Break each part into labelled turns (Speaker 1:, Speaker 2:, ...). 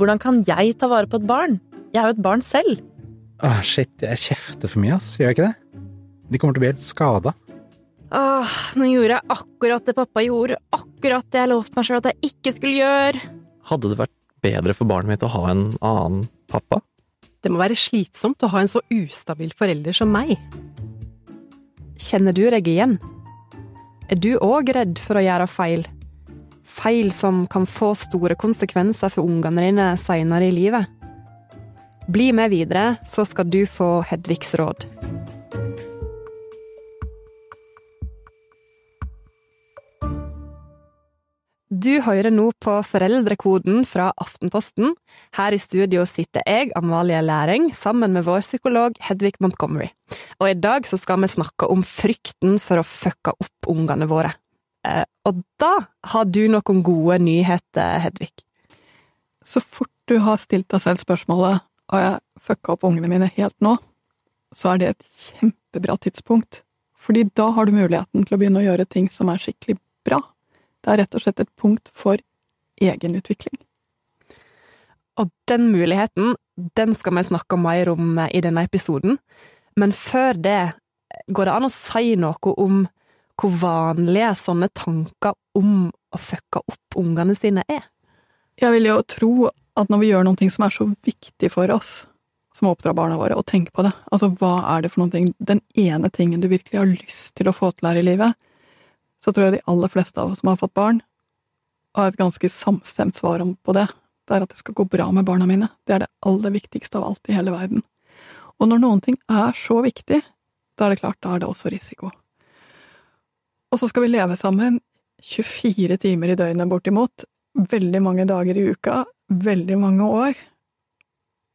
Speaker 1: Hvordan kan jeg ta vare på et barn? Jeg er jo et barn selv.
Speaker 2: Åh, shit, jeg kjefter for mye, ass. Gjør jeg ikke det? De kommer til å bli helt skada.
Speaker 1: Åh, nå gjorde jeg akkurat det pappa gjorde, akkurat det jeg lovte meg sjøl at jeg ikke skulle gjøre.
Speaker 3: Hadde det vært bedre for barnet mitt å ha en annen pappa?
Speaker 4: Det må være slitsomt å ha en så ustabil forelder som meg.
Speaker 5: Kjenner du deg igjen? Er du òg redd for å gjøre feil? Feil som kan få store konsekvenser for ungene dine seinere i livet? Bli med videre, så skal du få Hedvigs råd. Du hører nå på Foreldrekoden fra Aftenposten. Her i studio sitter jeg, Amalie Læring, sammen med vår psykolog Hedvig Montgomery. Og i dag så skal vi snakke om frykten for å fucke opp ungene våre. Eh, og da har du noen gode nyheter, Hedvig.
Speaker 6: Så fort du har stilt deg selv spørsmålet har jeg fucka opp ungene mine helt nå, så er det et kjempebra tidspunkt. Fordi da har du muligheten til å begynne å gjøre ting som er skikkelig bra. Det er rett og slett et punkt for egenutvikling.
Speaker 5: Og den muligheten, den skal vi snakke mer om eh, i denne episoden. Men før det, går det an å si noe om hvor vanlige sånne tanker om å fucke opp ungene sine er?
Speaker 6: Jeg vil jo tro at når vi gjør noe som er så viktig for oss, som å oppdra barna våre, og tenke på det, altså hva er det for noe, den ene tingen du virkelig har lyst til å få til her i livet, så tror jeg de aller fleste av oss som har fått barn, har et ganske samstemt svar på det. Det er at det skal gå bra med barna mine. Det er det aller viktigste av alt i hele verden. Og når noen ting er så viktig, da er det klart, da er det også risiko. Og så skal vi leve sammen 24 timer i døgnet bortimot, veldig mange dager i uka, veldig mange år.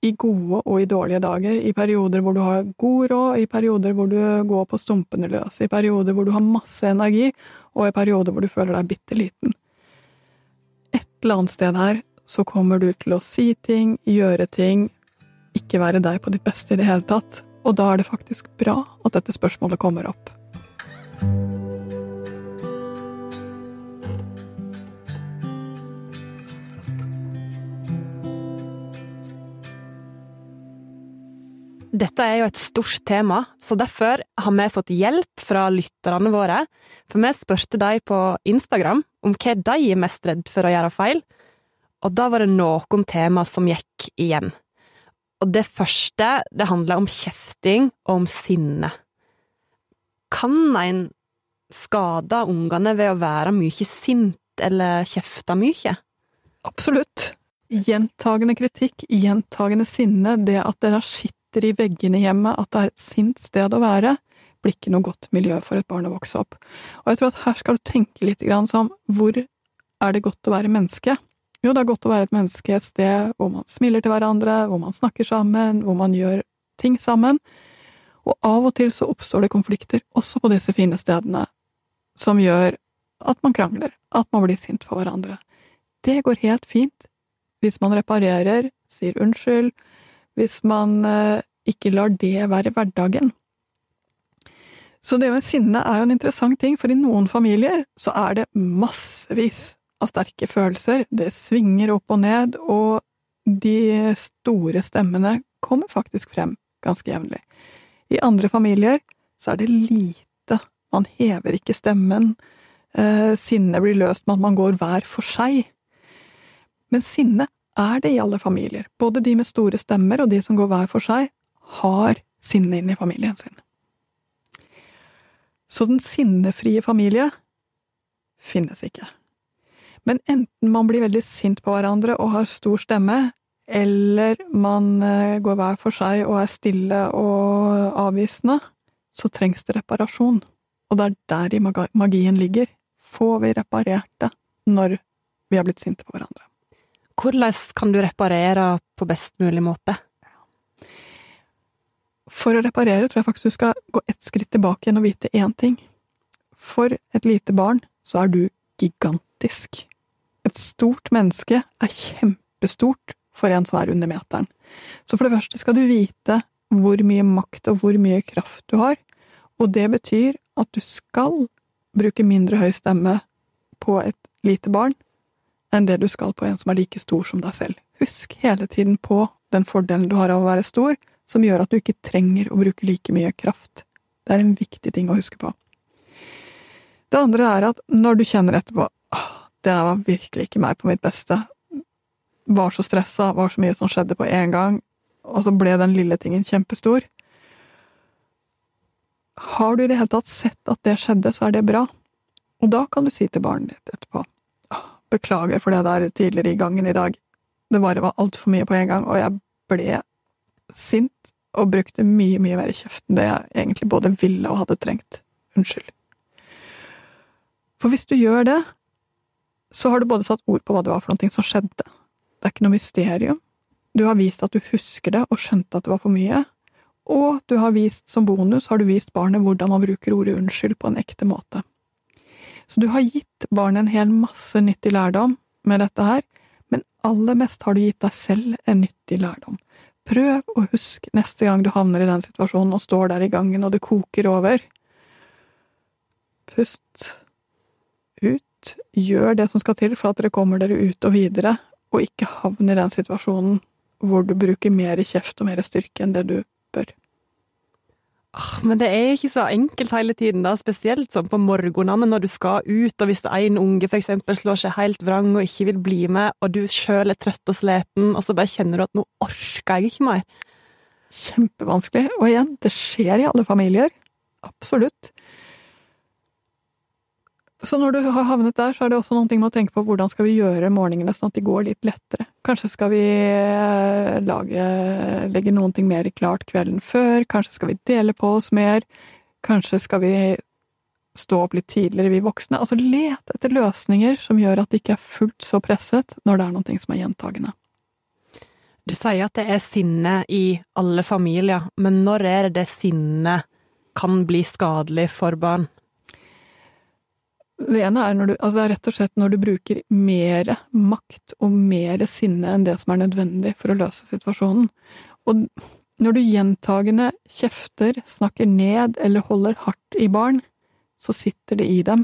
Speaker 6: I gode og i dårlige dager, i perioder hvor du har god råd, i perioder hvor du går på stumpene løs, i perioder hvor du har masse energi, og i perioder hvor du føler deg bitte liten. Et eller annet sted her så kommer du til å si ting, gjøre ting, ikke være deg på ditt beste i det hele tatt, og da er det faktisk bra at dette spørsmålet kommer opp.
Speaker 5: Dette er jo et stort tema, så derfor har vi fått hjelp fra lytterne våre, for vi spurte dem på Instagram om hva de er mest redd for å gjøre feil, og da var det noen tema som gikk igjen. Og det første, det handla om kjefting og om sinne. Kan en skade ungene ved å være mye sint eller kjefte mye?
Speaker 6: Absolutt. Gjentagende kritikk, gjentagende sinne, det at dere har sitter sitter i veggene hjemme, at det er et sint sted å være, blir ikke noe godt miljø for et barn å vokse opp. Og jeg tror at her skal du tenke litt grann som hvor er det godt å være menneske? Jo, det er godt å være et menneske et sted hvor man smiler til hverandre, hvor man snakker sammen, hvor man gjør ting sammen. Og av og til så oppstår det konflikter, også på disse fine stedene, som gjør at man krangler, at man blir sint på hverandre. Det går helt fint hvis man reparerer, sier unnskyld, hvis man eh, ikke lar det være hverdagen. Så det med sinne er jo en interessant ting, for i noen familier så er det massevis av sterke følelser, det svinger opp og ned, og de store stemmene kommer faktisk frem ganske jevnlig. I andre familier så er det lite, man hever ikke stemmen, eh, sinnet blir løst med at man går hver for seg. Men sinne er det i alle familier. Både de med store stemmer og de som går hver for seg, har sinne inn i familien sin. Så den sinnefrie familie finnes ikke. Men enten man blir veldig sint på hverandre og har stor stemme, eller man eh, går hver for seg og er stille og avvisende, så trengs det reparasjon. Og det er der magien ligger. Får vi reparert det når vi har blitt sinte på hverandre?
Speaker 5: Hvordan kan du reparere på best mulig måte?
Speaker 6: For å reparere tror jeg faktisk du skal gå ett skritt tilbake igjen og vite én ting. For et lite barn så er du gigantisk. Et stort menneske er kjempestort for en som er under meteren. Så for det første skal du vite hvor mye makt og hvor mye kraft du har, og det betyr at du skal bruke mindre høy stemme på et lite barn enn det du skal på en som er like stor som deg selv. Husk hele tiden på den fordelen du har av å være stor, som gjør at du ikke trenger å bruke like mye kraft. Det er en viktig ting å huske på. Det andre er at når du kjenner etterpå «Åh, det var virkelig ikke meg på mitt beste, var så stressa, var så mye som skjedde på en gang, og så ble den lille tingen kjempestor Har du i det hele tatt sett at det skjedde, så er det bra. Og da kan du si til barnet ditt etterpå «Åh, Beklager for det der tidligere i gangen i dag. Det bare var altfor mye på en gang, og jeg ble sint og brukte mye, mye mer kjeft enn det jeg egentlig både ville og hadde trengt. Unnskyld. For hvis du gjør det, så har du både satt ord på hva det var for noe som skjedde. Det er ikke noe mysterium. Du har vist at du husker det og skjønte at det var for mye. Og du har vist, som bonus, har du vist barnet hvordan man bruker ordet unnskyld på en ekte måte. Så du har gitt barnet en hel masse nyttig lærdom med dette her, men aller mest har du gitt deg selv en nyttig lærdom. Prøv å huske neste gang du havner i den situasjonen og står der i gangen og det koker over. Pust ut, gjør det som skal til for at dere kommer dere ut og videre, og ikke havn i den situasjonen hvor du bruker mer kjeft og mer styrke enn det du bør.
Speaker 5: Åh, Men det er ikke så enkelt hele tiden, da, spesielt sånn på morgenene når du skal ut, og hvis en unge eksempel slår seg helt vrang og ikke vil bli med, og du sjøl er trøtt og sliten, og så bare kjenner du at nå orker jeg ikke mer.
Speaker 6: Kjempevanskelig. Og igjen, det skjer i alle familier. Absolutt. Så når du har havnet der, så er det også noen ting med å tenke på hvordan skal vi gjøre morgenene sånn at de går litt lettere. Kanskje skal vi eh, lage, legge noen ting mer klart kvelden før, kanskje skal vi dele på oss mer, kanskje skal vi stå opp litt tidligere, vi voksne. Altså let etter løsninger som gjør at det ikke er fullt så presset når det er noe som er gjentagende.
Speaker 5: Du sier at det er sinne i alle familier, men når er det sinnet kan bli skadelig for barn?
Speaker 6: Det ene er, når du, altså det er rett og slett når du bruker mer makt og mer sinne enn det som er nødvendig for å løse situasjonen. Og når du gjentagende kjefter, snakker ned eller holder hardt i barn, så sitter det i dem.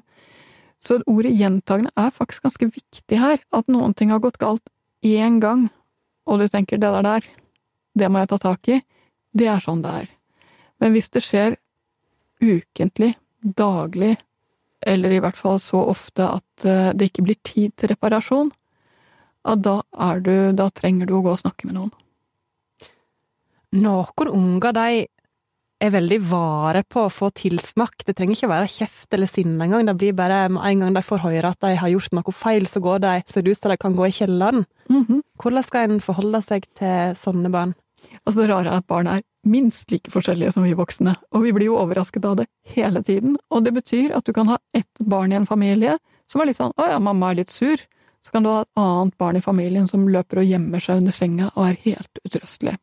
Speaker 6: Så ordet gjentagende er faktisk ganske viktig her. At noen ting har gått galt én gang, og du tenker det der der, det må jeg ta tak i, det er sånn det er. Men hvis det skjer ukentlig, daglig, eller i hvert fall så ofte at eh, det ikke blir tid til reparasjon, at da, er du, da trenger du å gå og snakke med noen.
Speaker 5: Noen unger, de er veldig vare på å få tilsnakk. Det trenger ikke være kjeft eller sinne engang. Det blir bare med en gang de får høre at de har gjort noe feil, så går de, ser det ut som de kan gå i kjelleren.
Speaker 6: Mm -hmm.
Speaker 5: Hvordan skal en forholde seg til sånne barn?
Speaker 6: Altså, det rare er at barn er minst like forskjellige som vi voksne, og vi blir jo overrasket av det hele tiden. Og det betyr at du kan ha ett barn i en familie som er litt sånn 'Å ja, mamma er litt sur'. Så kan du ha et annet barn i familien som løper og gjemmer seg under senga og er helt utrøstelig.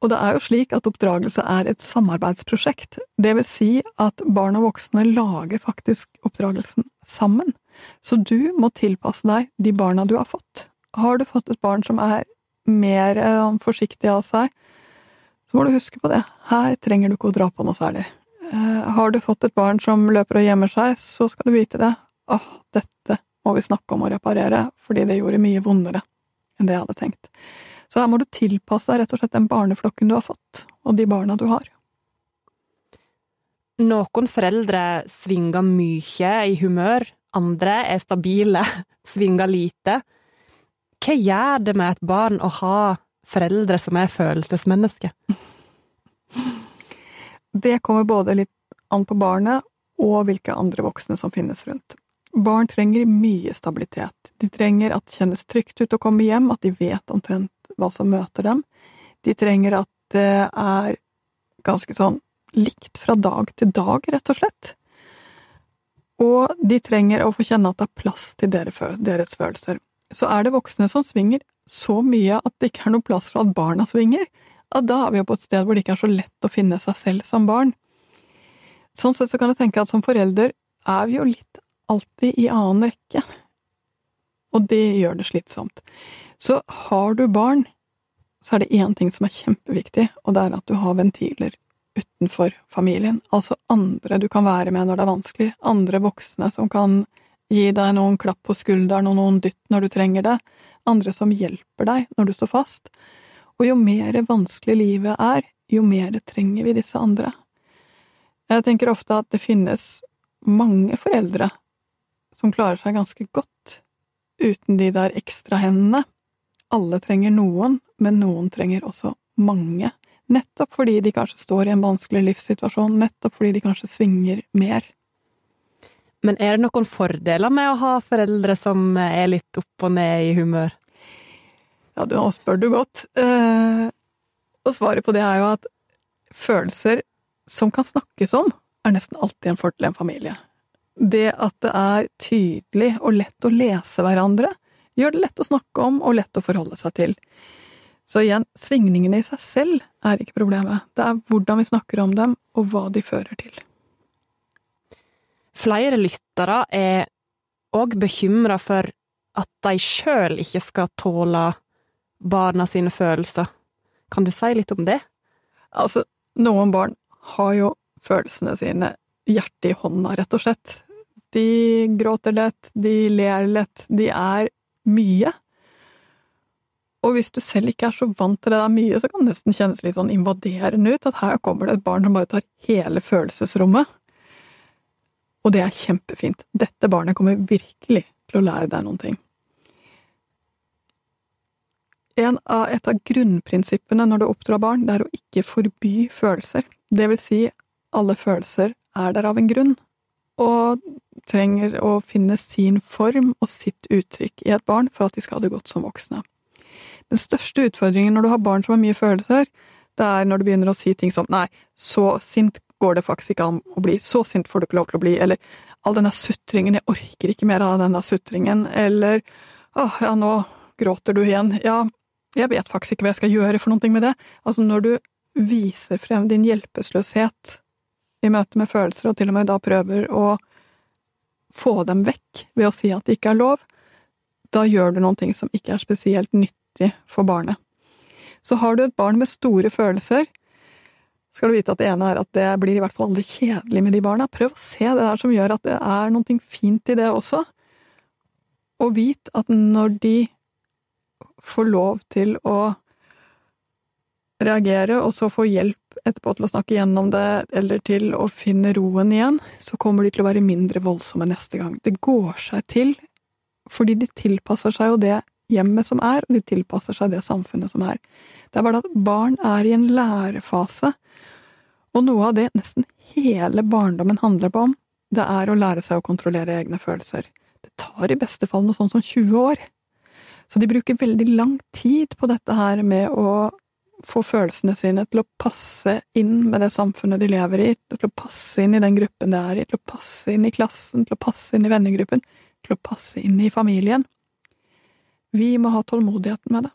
Speaker 6: Og det er jo slik at oppdragelse er et samarbeidsprosjekt. Det vil si at barn og voksne lager faktisk oppdragelsen sammen. Så du må tilpasse deg de barna du har fått. Har du fått et barn som er mer eh, forsiktig av seg, så må du huske på det. Her trenger du ikke å dra på noe særlig. Eh, har du fått et barn som løper og gjemmer seg, så skal du vite det. Åh, dette må vi snakke om å reparere, fordi det gjorde mye vondere enn det jeg hadde tenkt. Så her må du tilpasse deg rett og slett den barneflokken du har fått, og de barna du har.
Speaker 5: Noen foreldre svinger mye i humør, andre er stabile, svinger lite. Hva gjør det med et barn å ha foreldre som er følelsesmennesker?
Speaker 6: Det kommer både litt an på barnet og hvilke andre voksne som finnes rundt. Barn trenger mye stabilitet. De trenger at det kjennes trygt ut å komme hjem, at de vet omtrent hva som møter dem. De trenger at det er ganske sånn likt fra dag til dag, rett og slett. Og de trenger å få kjenne at det er plass til deres følelser. Så er det voksne som svinger så mye at det ikke er noe plass for at barna svinger, da er vi jo på et sted hvor det ikke er så lett å finne seg selv som barn. Sånn sett så kan jeg tenke at som forelder er vi jo litt alltid i annen rekke, og det gjør det slitsomt. Så har du barn, så er det én ting som er kjempeviktig, og det er at du har ventiler utenfor familien, altså andre du kan være med når det er vanskelig, andre voksne som kan gi deg noen klapp på skulderen og noen dytt når du trenger det, andre som hjelper deg når du står fast. Og jo mer vanskelig livet er, jo mer trenger vi disse andre. Jeg tenker ofte at det finnes mange foreldre som klarer seg ganske godt uten de der ekstrahendene. Alle trenger noen, men noen trenger også mange. Nettopp fordi de kanskje står i en vanskelig livssituasjon, nettopp fordi de kanskje svinger mer.
Speaker 5: Men er det noen fordeler med å ha foreldre som er litt opp og ned i humør?
Speaker 6: Ja, du, nå spør du godt. Eh, og svaret på det er jo at følelser som kan snakkes om, er nesten alltid en fordel i en familie. Det at det er tydelig og lett å lese hverandre, gjør det lett å snakke om og lett å forholde seg til. Så igjen, svingningene i seg selv er ikke problemet, det er hvordan vi snakker om dem, og hva de fører til.
Speaker 5: Flere lyttere er òg bekymra for at de sjøl ikke skal tåle barna sine følelser. Kan du si litt om det?
Speaker 6: Altså, noen barn har jo følelsene sine hjertet i hånda, rett og slett. De gråter lett, de ler lett, de er mye. Og hvis du selv ikke er så vant til det der mye, så kan det nesten kjennes litt sånn invaderende ut, at her kommer det et barn som bare tar hele følelsesrommet. Og det er kjempefint. Dette barnet kommer virkelig til å lære deg noen ting. En av, et av grunnprinsippene når du oppdrar barn, det er å ikke forby følelser. Det vil si, alle følelser er der av en grunn, og trenger å finne sin form og sitt uttrykk i et barn for at de skal ha det godt som voksne. Den største utfordringen når du har barn som har mye følelser, det er når du begynner å si ting som nei, så sint går det faktisk ikke an å bli, så sint får du ikke lov til å bli, eller all denne sutringen, jeg orker ikke mer av denne sutringen, eller åh, ja, nå gråter du igjen, ja, jeg vet faktisk ikke hva jeg skal gjøre for noe med det. Altså, når du viser frem din hjelpeløshet i møte med følelser, og til og med da prøver å få dem vekk ved å si at det ikke er lov, da gjør du noen ting som ikke er spesielt nyttig for barnet. Så har du et barn med store følelser, skal du vite at det ene er at det blir i hvert fall aldri kjedelig med de barna. Prøv å se det der som gjør at det er noe fint i det også. Og vit at når de får lov til å reagere, og så få hjelp etterpå til å snakke gjennom det, eller til å finne roen igjen, så kommer de til å være mindre voldsomme neste gang. Det går seg til, fordi de tilpasser seg jo det hjemmet som er, og de tilpasser seg det samfunnet som er. Det er bare at barn er i en lærefase, og noe av det nesten hele barndommen handler på om, det er å lære seg å kontrollere egne følelser. Det tar i beste fall noe sånt som 20 år. Så de bruker veldig lang tid på dette her med å få følelsene sine til å passe inn med det samfunnet de lever i, til å passe inn i den gruppen de er i, til å passe inn i klassen, til å passe inn i vennegruppen, til å passe inn i familien. Vi må ha tålmodigheten med det.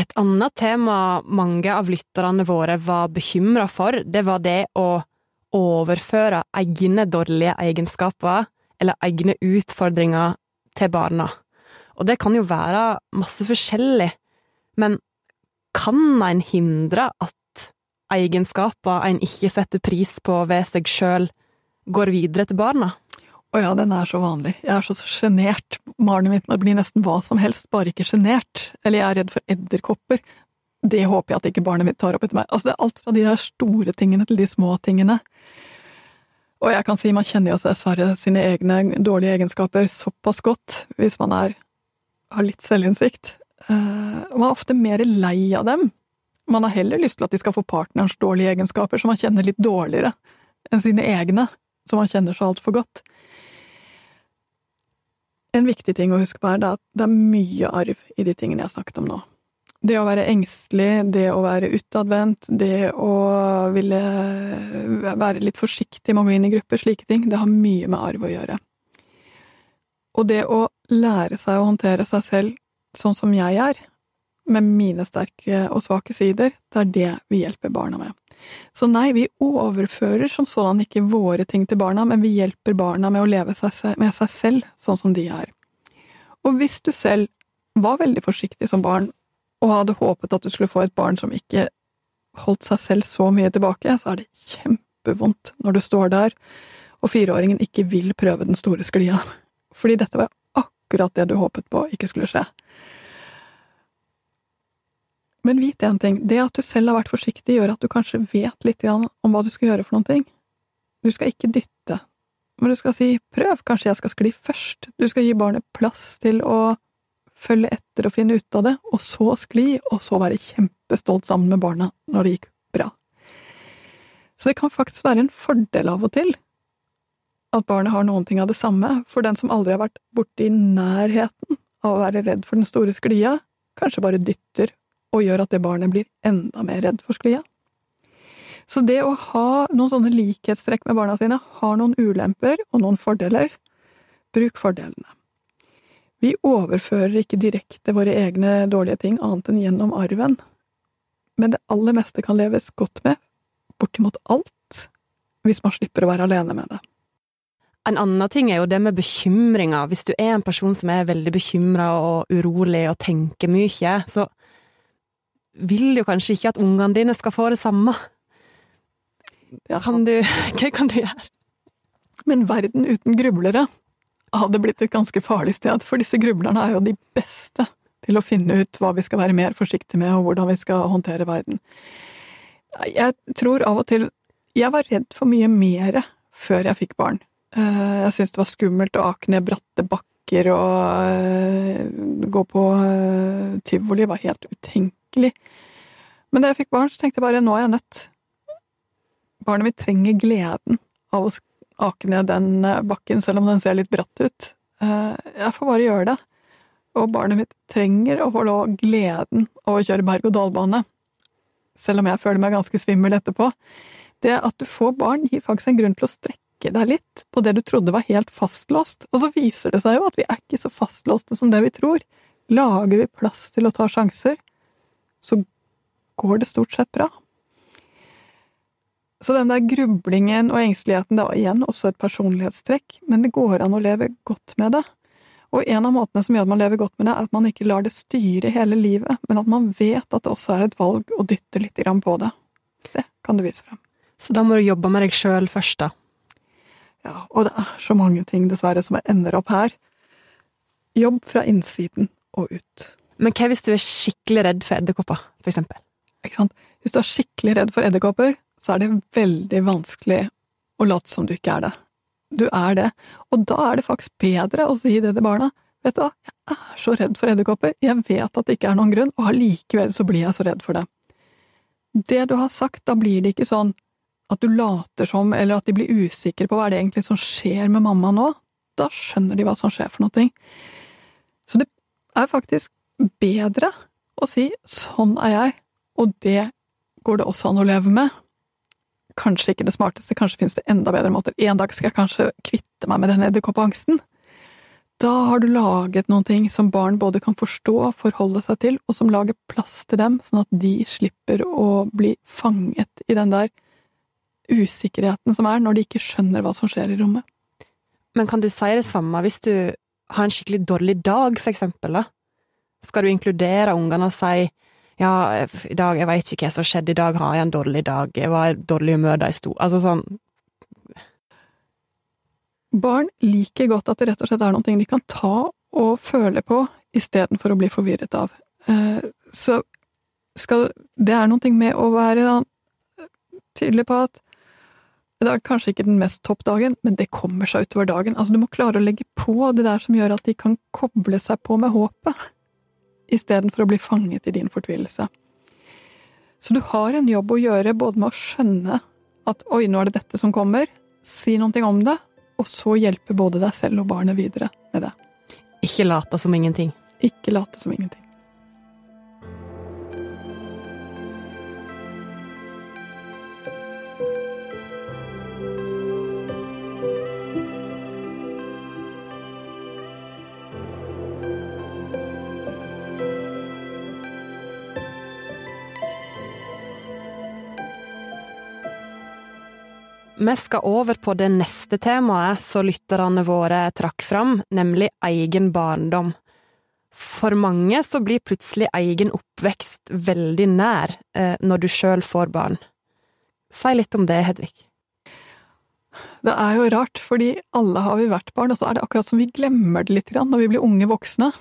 Speaker 5: Et annet tema mange av lytterne våre var bekymra for, det var det å overføre egne dårlige egenskaper eller egne utfordringer til barna. Og det kan jo være masse forskjellig, men kan en hindre at egenskaper en ikke setter pris på ved seg sjøl, går videre til barna?
Speaker 6: Å ja, den er så vanlig. Jeg er så sjenert. Barnet mitt blir nesten hva som helst, bare ikke sjenert. Eller jeg er redd for edderkopper. Det håper jeg at ikke barnet mitt tar opp etter meg. Altså, det er alt fra de der store tingene til de små tingene. Og jeg kan si, man kjenner jo dessverre sine egne dårlige egenskaper såpass godt, hvis man er, har litt selvinnsikt. Uh, man er ofte mer lei av dem. Man har heller lyst til at de skal få partnerens dårlige egenskaper, som man kjenner litt dårligere enn sine egne, som man kjenner så altfor godt. En viktig ting å huske på er at det er mye arv i de tingene jeg har snakket om nå. Det å være engstelig, det å være utadvendt, det å ville være litt forsiktig med å gå inn i grupper, slike ting, det har mye med arv å gjøre. Og det å lære seg å håndtere seg selv sånn som jeg er, med mine sterke og svake sider, det er det vi hjelper barna med. Så nei, vi overfører som sådan ikke våre ting til barna, men vi hjelper barna med å leve med seg selv sånn som de er. Og hvis du selv var veldig forsiktig som barn, og hadde håpet at du skulle få et barn som ikke holdt seg selv så mye tilbake, så er det kjempevondt når du står der og fireåringen ikke vil prøve den store sklia. Fordi dette var akkurat det du håpet på ikke skulle skje. Men vit én ting, det at du selv har vært forsiktig, gjør at du kanskje vet litt om hva du skal gjøre for noen ting. Du skal ikke dytte, men du skal si prøv, kanskje jeg skal skli først. Du skal gi barnet plass til å følge etter og finne ut av det, og så skli, og så være kjempestolt sammen med barna når det gikk bra. Så det kan faktisk være en fordel av og til at barnet har noen ting av det samme, for den som aldri har vært borti nærheten av å være redd for den store sklia, kanskje bare dytter og gjør at det barnet blir enda mer redd for sklia. Så det å ha noen sånne likhetstrekk med barna sine har noen ulemper og noen fordeler. Bruk fordelene. Vi overfører ikke direkte våre egne dårlige ting annet enn gjennom arven, men det aller meste kan leves godt med, bortimot alt, hvis man slipper å være alene med det.
Speaker 5: En annen ting er jo det med bekymringer. Hvis du er en person som er veldig bekymra og urolig og tenker mye, så vil jo kanskje ikke at ungene dine skal få det samme. Kan du, hva kan du gjøre?
Speaker 6: Men verden uten grublere hadde blitt et ganske farlig sted, for disse grublerne er jo de beste til å finne ut hva vi skal være mer forsiktige med, og hvordan vi skal håndtere verden. Jeg tror av og til Jeg var redd for mye mere før jeg fikk barn. Eh, jeg syntes det var skummelt å ake ned bratte bakker og eh, gå på eh, tivoli var helt utenkelig. Men da jeg fikk barn, så tenkte jeg bare nå er jeg nødt. Barnet mitt trenger gleden av å ake ned den bakken, selv om den ser litt bratt ut. Jeg får bare gjøre det. Og barnet mitt trenger å få lov gleden av å kjøre berg-og-dal-bane. Selv om jeg føler meg ganske svimmel etterpå. Det at du får barn, gir faktisk en grunn til å strekke deg litt på det du trodde var helt fastlåst, og så viser det seg jo at vi er ikke så fastlåste som det vi tror. Lager vi plass til å ta sjanser, så går det stort sett bra. Så den der grublingen og engsteligheten, det er igjen også et personlighetstrekk, men det går an å leve godt med det. Og en av måtene som gjør at man lever godt med det, er at man ikke lar det styre hele livet, men at man vet at det også er et valg å dytte litt på det. Det kan du vise frem.
Speaker 5: Så da må du jobbe med deg sjøl først, da?
Speaker 6: Ja, og det er så mange ting, dessverre, som ender opp her. Jobb fra innsiden og ut.
Speaker 5: Men hva hvis du er skikkelig redd for edderkopper, for eksempel?
Speaker 6: Ikke sant? Hvis du er skikkelig redd for edderkopper, så er det veldig vanskelig å late som du ikke er det. Du er det, og da er det faktisk bedre å si det til barna. Vet du hva, jeg er så redd for edderkopper, jeg vet at det ikke er noen grunn, og allikevel så blir jeg så redd for det. Det du har sagt, da blir det ikke sånn at du later som, eller at de blir usikre på hva er det egentlig som skjer med mamma nå, da skjønner de hva som skjer for noe. Så det er faktisk bedre å si sånn er jeg, og det går det også an å leve med. Kanskje ikke det smarteste, kanskje finnes det enda bedre måter. En dag skal jeg kanskje kvitte meg med den edderkoppangsten. Da har du laget noen ting som barn både kan forstå, forholde seg til, og som lager plass til dem, sånn at de slipper å bli fanget i den der usikkerheten som er når de ikke skjønner hva som skjer i rommet.
Speaker 5: Men kan du si det samme hvis du har en skikkelig dårlig dag, for eksempel, da? Skal du inkludere ungene og si ja, i dag, jeg veit ikke hva som skjedde i dag, har jeg en dårlig dag, jeg var i dårlig humør da jeg sto… Altså sånn…
Speaker 6: Barn liker godt at det rett og slett er noe de kan ta og føle på, istedenfor å bli forvirret av. Eh, så skal Det er noe med å være sånn, tydelig på at det er kanskje ikke den mest topp dagen, men det kommer seg utover dagen. Altså, du må klare å legge på det der som gjør at de kan koble seg på med håpet, istedenfor å bli fanget i din fortvilelse. Så du har en jobb å gjøre både med å skjønne at oi, nå er det dette som kommer, si noe om det, og så hjelpe både deg selv og barnet videre med det.
Speaker 5: Ikke late som ingenting.
Speaker 6: Ikke late som ingenting.
Speaker 5: Vi skal over på det neste temaet som lytterne våre trakk fram, nemlig egen barndom. For mange så blir plutselig egen oppvekst veldig nær eh, når du sjøl får barn. Si litt om det, Hedvig.
Speaker 6: Det er jo rart, fordi alle har vi vært barn, og så er det akkurat som vi glemmer det litt når vi blir unge voksne.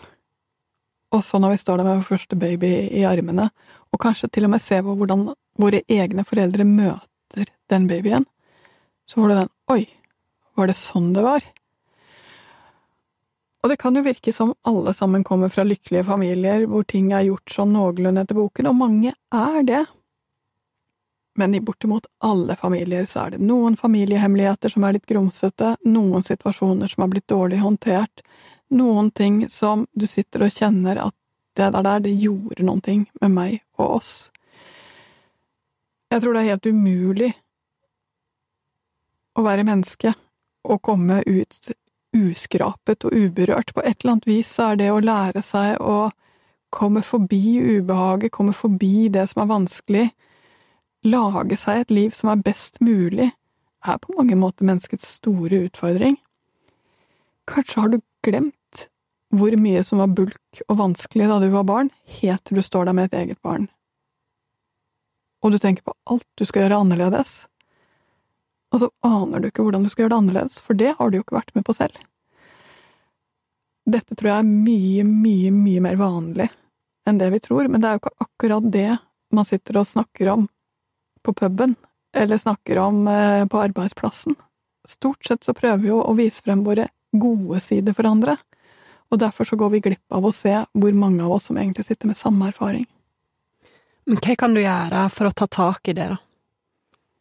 Speaker 6: Og så når vi står der med vår første baby i armene, og kanskje til og med ser hvordan våre egne foreldre møter den babyen, så får du den Oi, var det sånn det var? Og det kan jo virke som alle sammen kommer fra lykkelige familier hvor ting er gjort sånn noenlunde etter boken, og mange er det. Men i bortimot alle familier så er det noen familiehemmeligheter som er litt grumsete, noen situasjoner som har blitt dårlig håndtert, noen ting som du sitter og kjenner at det der, der det gjorde noen ting med meg og oss. Jeg tror det er helt umulig å være menneske og komme ut uskrapet og uberørt. På et eller annet vis så er det å lære seg å komme forbi ubehaget, komme forbi det som er vanskelig, lage seg et liv som er best mulig, er på mange måter menneskets store utfordring. Kanskje har du glemt hvor mye som var bulk og vanskelig da du var barn, helt til du står der med et eget barn. Og du tenker på alt du skal gjøre annerledes. Og så aner du ikke hvordan du skal gjøre det annerledes, for det har du jo ikke vært med på selv. Dette tror jeg er mye, mye, mye mer vanlig enn det vi tror, men det er jo ikke akkurat det man sitter og snakker om på puben, eller snakker om eh, på arbeidsplassen. Stort sett så prøver vi jo å vise frem våre gode sider for andre, og derfor så går vi glipp av å se hvor mange av oss som egentlig sitter med samme erfaring.
Speaker 5: Men hva kan du gjøre for å ta tak i det, da?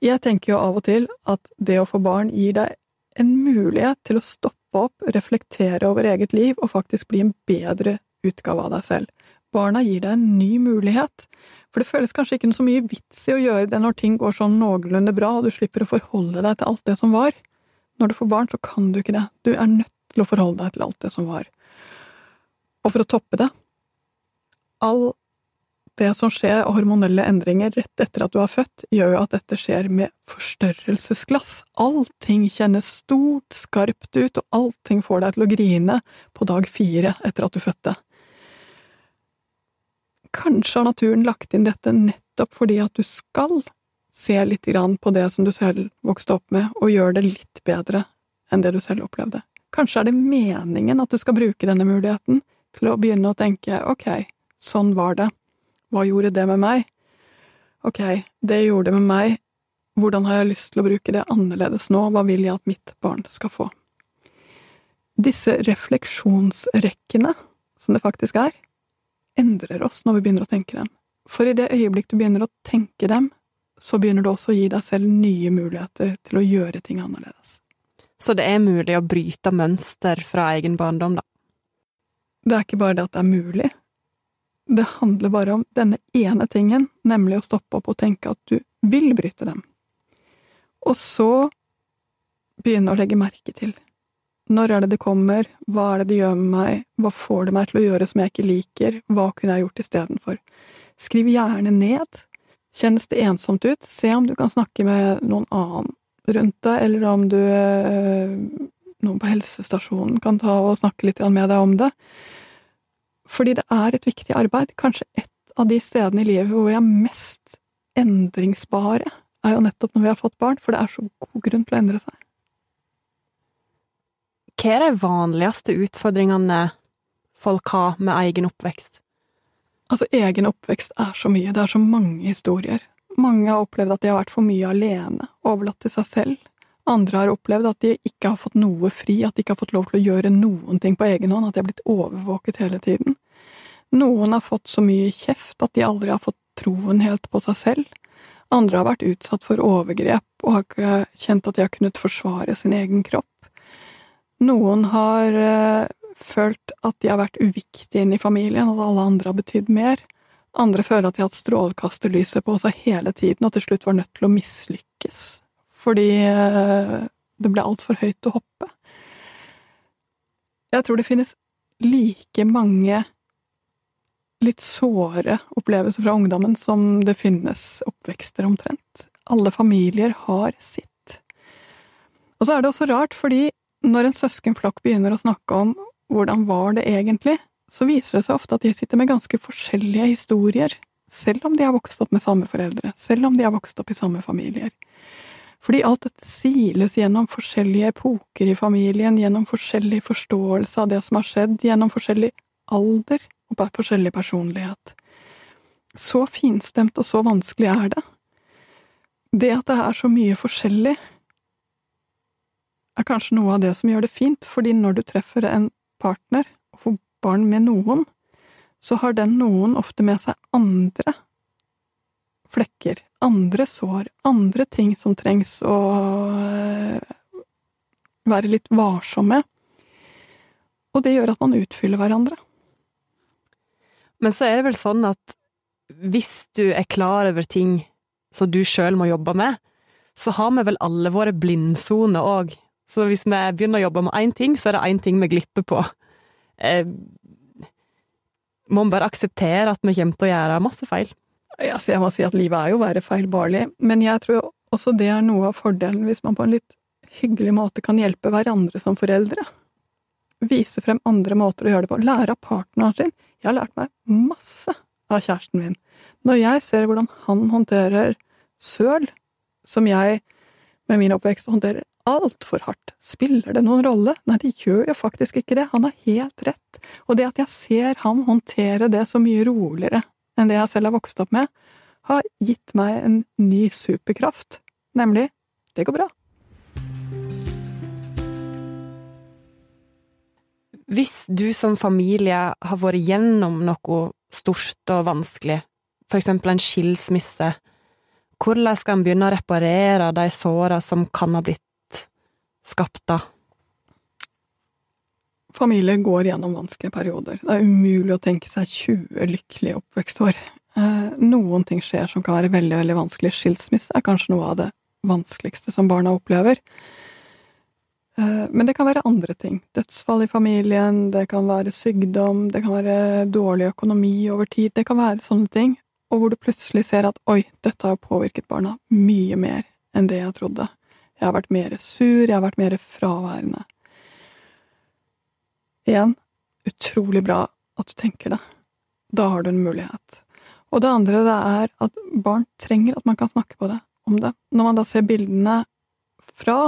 Speaker 6: Jeg tenker jo av og til at det å få barn gir deg en mulighet til å stoppe opp, reflektere over eget liv og faktisk bli en bedre utgave av deg selv. Barna gir deg en ny mulighet, for det føles kanskje ikke så mye vits i å gjøre det når ting går sånn noenlunde bra og du slipper å forholde deg til alt det som var. Når du får barn, så kan du ikke det. Du er nødt til å forholde deg til alt det som var. Og for å toppe det All det som skjer av hormonelle endringer rett etter at du har født, gjør jo at dette skjer med forstørrelsesglass. Allting kjennes stort, skarpt ut, og allting får deg til å grine på dag fire etter at du fødte. Kanskje har naturen lagt inn dette nettopp fordi at du skal se litt på det som du selv vokste opp med, og gjøre det litt bedre enn det du selv opplevde. Kanskje er det meningen at du skal bruke denne muligheten til å begynne å tenke ok, sånn var det, hva gjorde det med meg? Ok, det gjorde det med meg, hvordan har jeg lyst til å bruke det annerledes nå, hva vil jeg at mitt barn skal få? Disse refleksjonsrekkene, som det faktisk er, endrer oss når vi begynner å tenke dem. For i det øyeblikk du begynner å tenke dem, så begynner du også å gi deg selv nye muligheter til å gjøre ting annerledes.
Speaker 5: Så det er mulig å bryte mønster fra egen barndom, da?
Speaker 6: Det er ikke bare det at det er mulig, det handler bare om denne ene tingen, nemlig å stoppe opp og tenke at du vil bryte dem. Og så begynne å legge merke til. Når er det det kommer, hva er det det gjør med meg, hva får det meg til å gjøre som jeg ikke liker, hva kunne jeg gjort istedenfor? Skriv gjerne ned. Kjennes det ensomt ut, se om du kan snakke med noen annen rundt deg, eller om du øh, noen på helsestasjonen kan ta og snakke litt med deg om det. Fordi det er et viktig arbeid. Kanskje et av de stedene i livet hvor vi er mest endringsbare, er jo nettopp når vi har fått barn, for det er så god grunn til å endre seg.
Speaker 5: Hva er de vanligste utfordringene folk har med egen oppvekst?
Speaker 6: Altså, egen oppvekst er så mye, det er så mange historier. Mange har opplevd at de har vært for mye alene, overlatt til seg selv. Andre har opplevd at de ikke har fått noe fri, at de ikke har fått lov til å gjøre noen ting på egen hånd, at de har blitt overvåket hele tiden. Noen har fått så mye kjeft at de aldri har fått troen helt på seg selv. Andre har vært utsatt for overgrep og har ikke kjent at de har kunnet forsvare sin egen kropp. Noen har uh, følt at de har vært uviktige inn i familien, at alle andre har betydd mer. Andre føler at de har hatt strålekasterlyset på seg hele tiden og til slutt var nødt til å mislykkes fordi eh, det ble altfor høyt å hoppe. Jeg tror det finnes like mange litt såre opplevelser fra ungdommen som det finnes oppvekster omtrent. Alle familier har sitt. Og så er det også rart, fordi når en søskenflokk begynner å snakke om hvordan var det egentlig, så viser det seg ofte at de sitter med ganske forskjellige historier, selv om de har vokst opp med samme foreldre, selv om de har vokst opp i samme familier. Fordi alt dette siles gjennom forskjellige epoker i familien, gjennom forskjellig forståelse av det som har skjedd, gjennom forskjellig alder og bare forskjellig personlighet. Så finstemt og så vanskelig er det. Det at det er så mye forskjellig, er kanskje noe av det som gjør det fint, fordi når du treffer en partner og får barn med noen, så har den noen ofte med seg andre flekker, andre sår, andre ting som trengs å eh, være litt varsom med. Og det gjør at man utfyller hverandre.
Speaker 5: Men så er det vel sånn at hvis du er klar over ting som du sjøl må jobbe med, så har vi vel alle våre blindsoner òg. Så hvis vi begynner å jobbe med én ting, så er det én ting vi glipper på. Eh, må vi bare akseptere at vi kommer til å gjøre masse feil?
Speaker 6: Altså, jeg må si at livet er jo være feilbarlig, men jeg tror også det er noe av fordelen hvis man på en litt hyggelig måte kan hjelpe hverandre som foreldre. Vise frem andre måter å gjøre det på. Lære av partneren sin. Jeg har lært meg masse av kjæresten min. Når jeg ser hvordan han håndterer søl, som jeg med min oppvekst håndterer altfor hardt. Spiller det noen rolle? Nei, det gjør jo faktisk ikke det. Han har helt rett. Og det at jeg ser ham håndtere det så mye roligere enn det jeg selv har vokst opp med, har gitt meg en ny superkraft, nemlig det går bra.
Speaker 5: Hvis du som familie har vært gjennom noe stort og vanskelig, for eksempel en skilsmisse, hvordan skal en begynne å reparere de såra som kan ha blitt skapt da?
Speaker 6: Familier går gjennom vanskelige perioder. Det er umulig å tenke seg 20 lykkelige oppvekstår. Eh, noen ting skjer som kan være veldig, veldig vanskelig. Skilsmisse er kanskje noe av det vanskeligste som barna opplever. Eh, men det kan være andre ting. Dødsfall i familien, det kan være sykdom, det kan være dårlig økonomi over tid. Det kan være sånne ting. Og hvor du plutselig ser at oi, dette har påvirket barna mye mer enn det jeg trodde. Jeg har vært mer sur, jeg har vært mer fraværende. Igjen, utrolig bra at du tenker det. Da har du en mulighet. Og det andre det er at barn trenger at man kan snakke på det, om det. Når man da ser bildene fra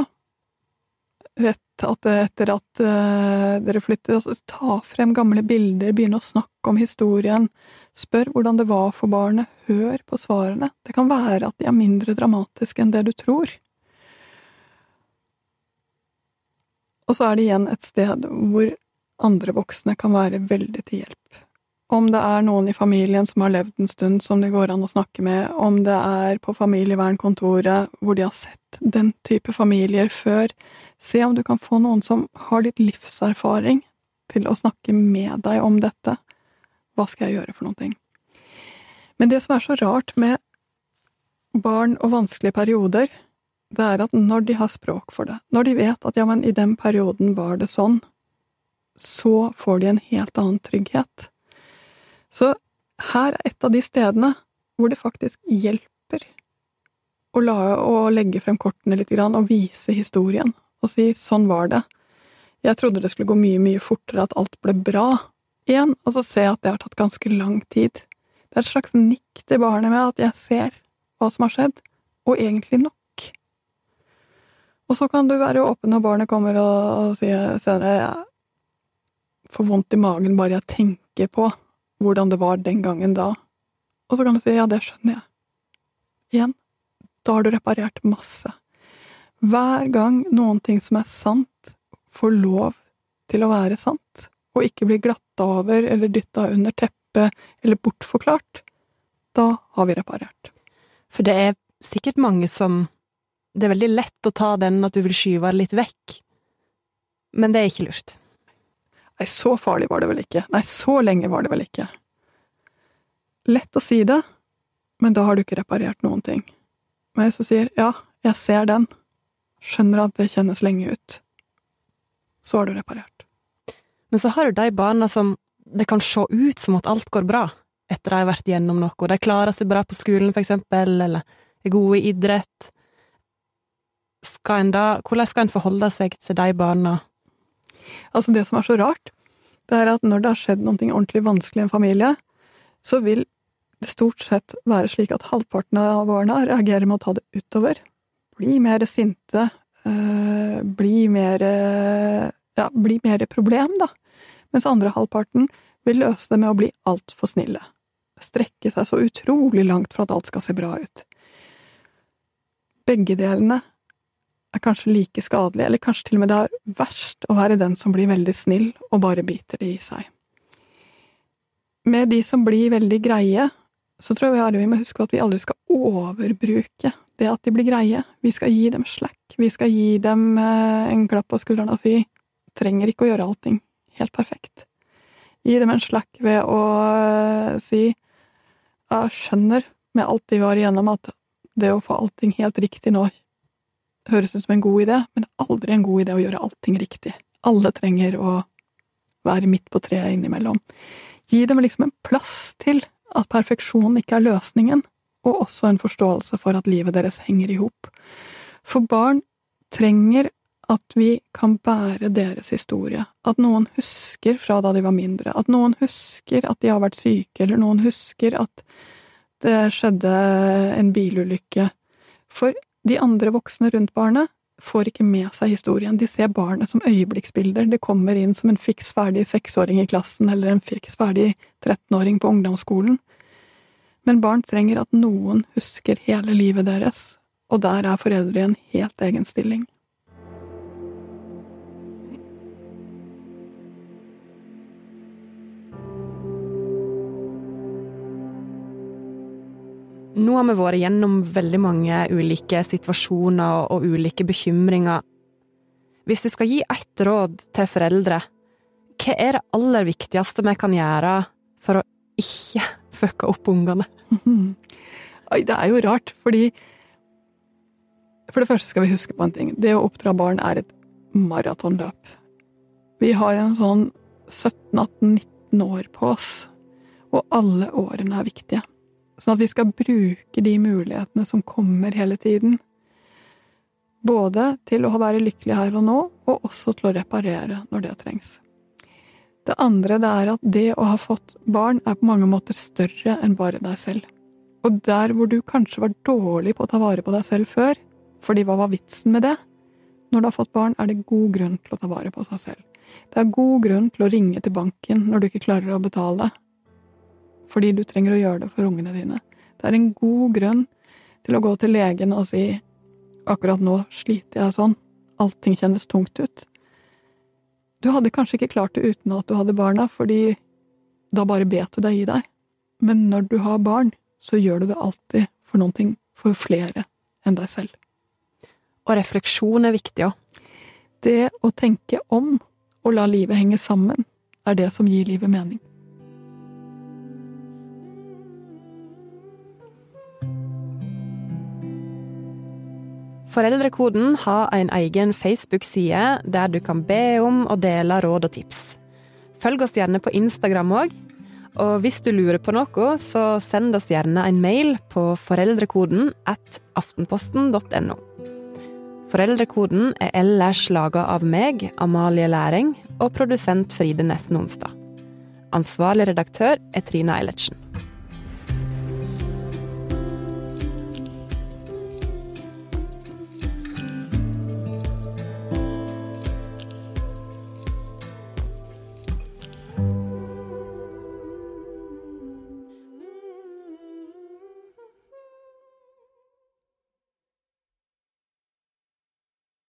Speaker 6: rett at, etter at uh, dere flyttet, altså ta frem gamle bilder, begynne å snakke om historien, spør hvordan det var for barnet, hør på svarene. Det kan være at de er mindre dramatiske enn det du tror. Og så er det igjen et sted hvor andre voksne kan være veldig til hjelp. Om det er noen i familien som har levd en stund som det går an å snakke med, om det er på familievernkontoret hvor de har sett den type familier før, se om du kan få noen som har litt livserfaring til å snakke med deg om dette. Hva skal jeg gjøre for noen ting? Men det som er så rart med barn og vanskelige perioder, det er at når de har språk for det, når de vet at ja, men i den perioden var det sånn, så får de en helt annen trygghet. Så her er et av de stedene hvor det faktisk hjelper å, la, å legge frem kortene litt grann, og vise historien, og si sånn var det. Jeg trodde det skulle gå mye, mye fortere, at alt ble bra igjen, og så ser jeg at det har tatt ganske lang tid. Det er et slags nikk til barnet med at jeg ser hva som har skjedd, og egentlig nok. Og så kan du være åpen når barnet kommer og, sier senere får vondt i magen bare jeg tenker på hvordan det var den gangen da. Og så kan du si ja, det skjønner jeg. Igjen, da har du reparert masse. Hver gang noen ting som er sant, får lov til å være sant, og ikke blir glatta over eller dytta under teppet eller bortforklart, da har vi reparert.
Speaker 5: For det er sikkert mange som Det er veldig lett å ta den at du vil skyve det litt vekk, men det er ikke lurt.
Speaker 6: Nei, så farlig var det vel ikke. Nei, så lenge var det vel ikke. Lett å si det, men da har du ikke reparert noen ting. Men du sier ja, jeg ser den, skjønner at det kjennes lenge ut, så har du reparert.
Speaker 5: Men så har du de barna som det kan se ut som at alt går bra etter de har vært gjennom noe. De klarer seg bra på skolen, for eksempel, eller er gode i idrett. Skal en da, hvordan skal en forholde seg til de barna
Speaker 6: Altså, det som er så rart, det er at når det har skjedd noe ordentlig vanskelig i en familie, så vil det stort sett være slik at halvparten av barna reagerer med å ta det utover. Bli mer sinte, øh, bli mer ja, bli mer problem, da. Mens andre halvparten vil løse det med å bli altfor snille. Strekke seg så utrolig langt for at alt skal se bra ut. Begge delene er kanskje like skadelig, eller kanskje til og med det er verst å være den som blir veldig snill og bare biter det i seg. Med de som blir veldig greie, så tror jeg vi må huske at vi aldri skal overbruke det at de blir greie. Vi skal gi dem slack, vi skal gi dem eh, en klapp på skulderen og si trenger ikke å gjøre allting helt perfekt. Gi dem en slack ved å uh, si jeg skjønner med alt de var igjennom, at det å få allting helt riktig nå høres ut som en god idé, men det er aldri en god idé å gjøre allting riktig. Alle trenger å være midt på treet innimellom. Gi dem liksom en plass til at perfeksjon ikke er løsningen, og også en forståelse for at livet deres henger i hop. For barn trenger at vi kan bære deres historie, at noen husker fra da de var mindre, at noen husker at de har vært syke, eller noen husker at det skjedde en bilulykke. For de andre voksne rundt barnet får ikke med seg historien, de ser barnet som øyeblikksbilder, det kommer inn som en fiks ferdig seksåring i klassen eller en fiks ferdig trettenåring på ungdomsskolen. Men barn trenger at noen husker hele livet deres, og der er foreldre i en helt egen stilling.
Speaker 5: Nå har vi vært gjennom veldig mange ulike situasjoner og ulike bekymringer. Hvis du skal gi ett råd til foreldre, hva er det aller viktigste vi kan gjøre for å ikke fucke opp ungene?
Speaker 6: Det er jo rart, fordi For det første skal vi huske på en ting. Det å oppdra barn er et maratonløp. Vi har en sånn 17-18-19 år på oss, og alle årene er viktige. Sånn at vi skal bruke de mulighetene som kommer hele tiden. Både til å være lykkelig her og nå, og også til å reparere når det trengs. Det andre det er at det å ha fått barn er på mange måter større enn bare deg selv. Og der hvor du kanskje var dårlig på å ta vare på deg selv før, fordi hva var vitsen med det? Når du har fått barn, er det god grunn til å ta vare på seg selv. Det er god grunn til å ringe til banken når du ikke klarer å betale, fordi du trenger å gjøre det for ungene dine. Det er en god grunn til å gå til legen og si akkurat nå sliter jeg sånn, allting kjennes tungt ut. Du hadde kanskje ikke klart det uten at du hadde barna, fordi da bare bet du deg i deg. Men når du har barn, så gjør du det alltid for noen ting, for flere enn deg selv.
Speaker 5: Og refleksjon er viktig òg.
Speaker 6: Det å tenke om og la livet henge sammen, er det som gir livet mening.
Speaker 5: Foreldrekoden har en egen Facebook-side der du kan be om å dele råd og tips. Følg oss gjerne på Instagram òg. Og hvis du lurer på noe, så send oss gjerne en mail på foreldrekoden at aftenposten.no. Foreldrekoden er ellers laga av meg, Amalie Læring, og produsent Fride Nesten Onsdag. Ansvarlig redaktør er Trina Eilertsen.